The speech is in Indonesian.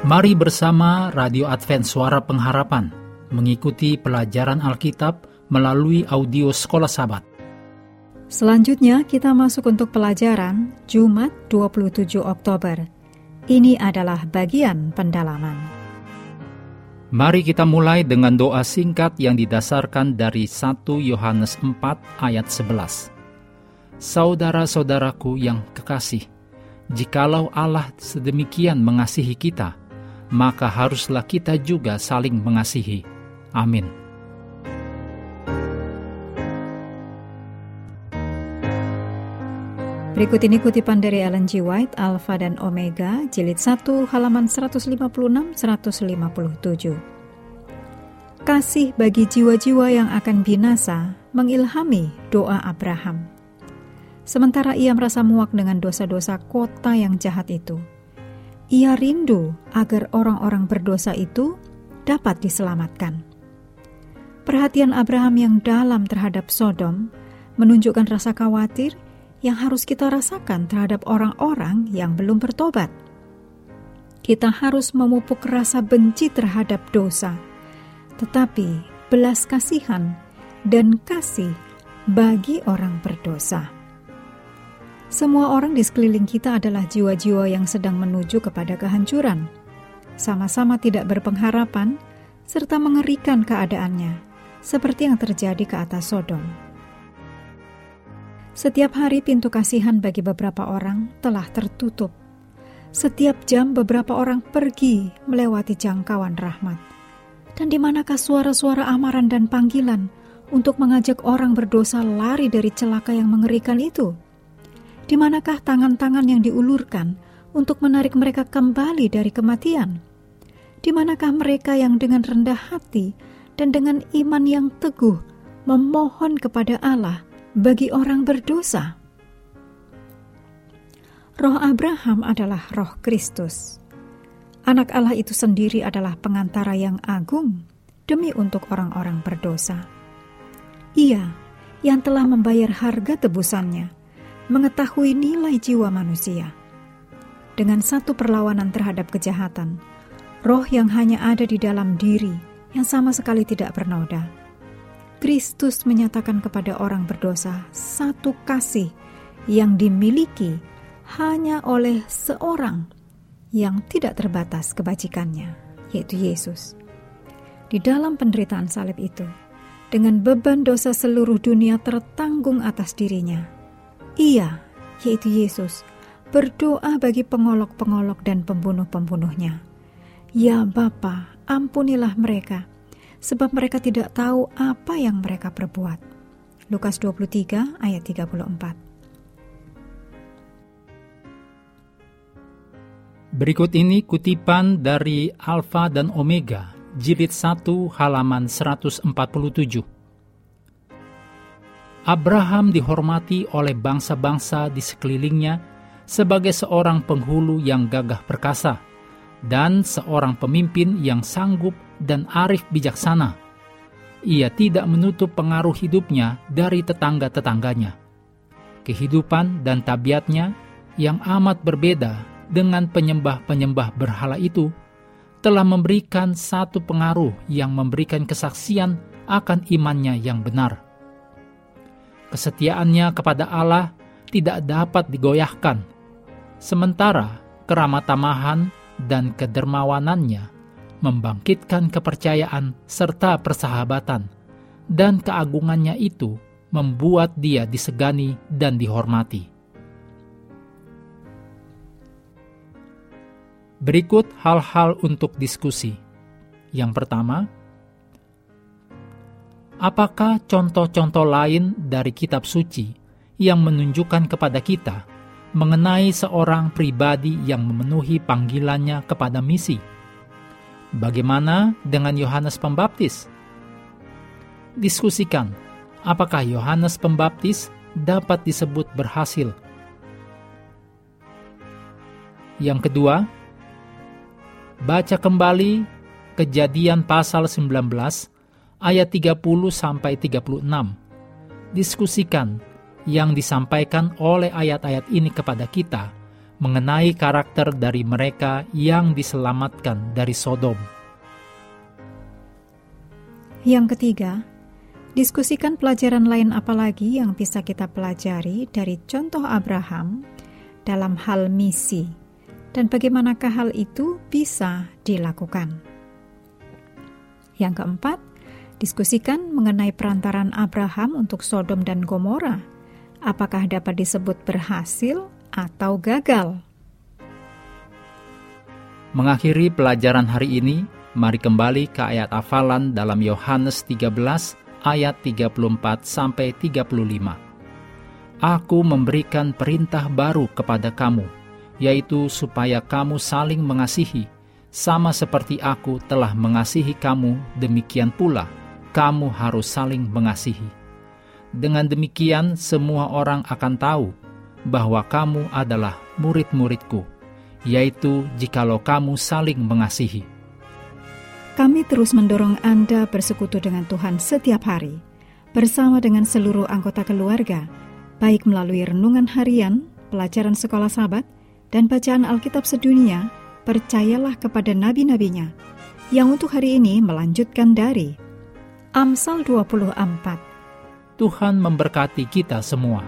Mari bersama Radio Advent Suara Pengharapan mengikuti pelajaran Alkitab melalui audio Sekolah Sabat. Selanjutnya kita masuk untuk pelajaran Jumat 27 Oktober. Ini adalah bagian pendalaman. Mari kita mulai dengan doa singkat yang didasarkan dari 1 Yohanes 4 ayat 11. Saudara-saudaraku yang kekasih, jikalau Allah sedemikian mengasihi kita, maka haruslah kita juga saling mengasihi. Amin. Berikut ini kutipan dari Ellen G. White, Alpha dan Omega, jilid 1, halaman 156-157. Kasih bagi jiwa-jiwa yang akan binasa mengilhami doa Abraham. Sementara ia merasa muak dengan dosa-dosa kota yang jahat itu, ia rindu agar orang-orang berdosa itu dapat diselamatkan. Perhatian Abraham yang dalam terhadap Sodom menunjukkan rasa khawatir yang harus kita rasakan terhadap orang-orang yang belum bertobat. Kita harus memupuk rasa benci terhadap dosa, tetapi belas kasihan dan kasih bagi orang berdosa. Semua orang di sekeliling kita adalah jiwa-jiwa yang sedang menuju kepada kehancuran. Sama-sama tidak berpengharapan, serta mengerikan keadaannya, seperti yang terjadi ke atas Sodom. Setiap hari pintu kasihan bagi beberapa orang telah tertutup. Setiap jam beberapa orang pergi melewati jangkauan rahmat. Dan di manakah suara-suara amaran dan panggilan untuk mengajak orang berdosa lari dari celaka yang mengerikan itu? Di manakah tangan-tangan yang diulurkan untuk menarik mereka kembali dari kematian? Di manakah mereka yang dengan rendah hati dan dengan iman yang teguh memohon kepada Allah bagi orang berdosa? Roh Abraham adalah roh Kristus. Anak Allah itu sendiri adalah pengantara yang agung demi untuk orang-orang berdosa. Ia yang telah membayar harga tebusannya mengetahui nilai jiwa manusia. Dengan satu perlawanan terhadap kejahatan, roh yang hanya ada di dalam diri yang sama sekali tidak bernoda. Kristus menyatakan kepada orang berdosa satu kasih yang dimiliki hanya oleh seorang yang tidak terbatas kebajikannya, yaitu Yesus. Di dalam penderitaan salib itu, dengan beban dosa seluruh dunia tertanggung atas dirinya, ia, yaitu Yesus, berdoa bagi pengolok-pengolok dan pembunuh-pembunuhnya. Ya Bapa, ampunilah mereka, sebab mereka tidak tahu apa yang mereka perbuat. Lukas 23 ayat 34 Berikut ini kutipan dari Alfa dan Omega, jilid 1 halaman 147. Abraham dihormati oleh bangsa-bangsa di sekelilingnya sebagai seorang penghulu yang gagah perkasa dan seorang pemimpin yang sanggup dan arif bijaksana. Ia tidak menutup pengaruh hidupnya dari tetangga-tetangganya. Kehidupan dan tabiatnya yang amat berbeda dengan penyembah-penyembah berhala itu telah memberikan satu pengaruh yang memberikan kesaksian akan imannya yang benar Kesetiaannya kepada Allah tidak dapat digoyahkan, sementara keramatamahan dan kedermawanannya membangkitkan kepercayaan serta persahabatan, dan keagungannya itu membuat dia disegani dan dihormati. Berikut hal-hal untuk diskusi. Yang pertama, Apakah contoh-contoh lain dari kitab suci yang menunjukkan kepada kita mengenai seorang pribadi yang memenuhi panggilannya kepada misi? Bagaimana dengan Yohanes Pembaptis? Diskusikan, apakah Yohanes Pembaptis dapat disebut berhasil? Yang kedua, baca kembali Kejadian pasal 19 ayat 30 sampai 36. Diskusikan yang disampaikan oleh ayat-ayat ini kepada kita mengenai karakter dari mereka yang diselamatkan dari Sodom. Yang ketiga, diskusikan pelajaran lain apalagi yang bisa kita pelajari dari contoh Abraham dalam hal misi dan bagaimanakah hal itu bisa dilakukan. Yang keempat, diskusikan mengenai perantaran Abraham untuk Sodom dan Gomora. Apakah dapat disebut berhasil atau gagal? Mengakhiri pelajaran hari ini, mari kembali ke ayat hafalan dalam Yohanes 13 ayat 34 sampai 35. Aku memberikan perintah baru kepada kamu, yaitu supaya kamu saling mengasihi, sama seperti aku telah mengasihi kamu, demikian pula kamu harus saling mengasihi. Dengan demikian, semua orang akan tahu bahwa kamu adalah murid-muridku, yaitu jikalau kamu saling mengasihi. Kami terus mendorong Anda bersekutu dengan Tuhan setiap hari, bersama dengan seluruh anggota keluarga, baik melalui renungan harian, pelajaran sekolah sahabat, dan bacaan Alkitab sedunia, percayalah kepada nabi-nabinya, yang untuk hari ini melanjutkan dari Amsal 24. Tuhan memberkati kita semua.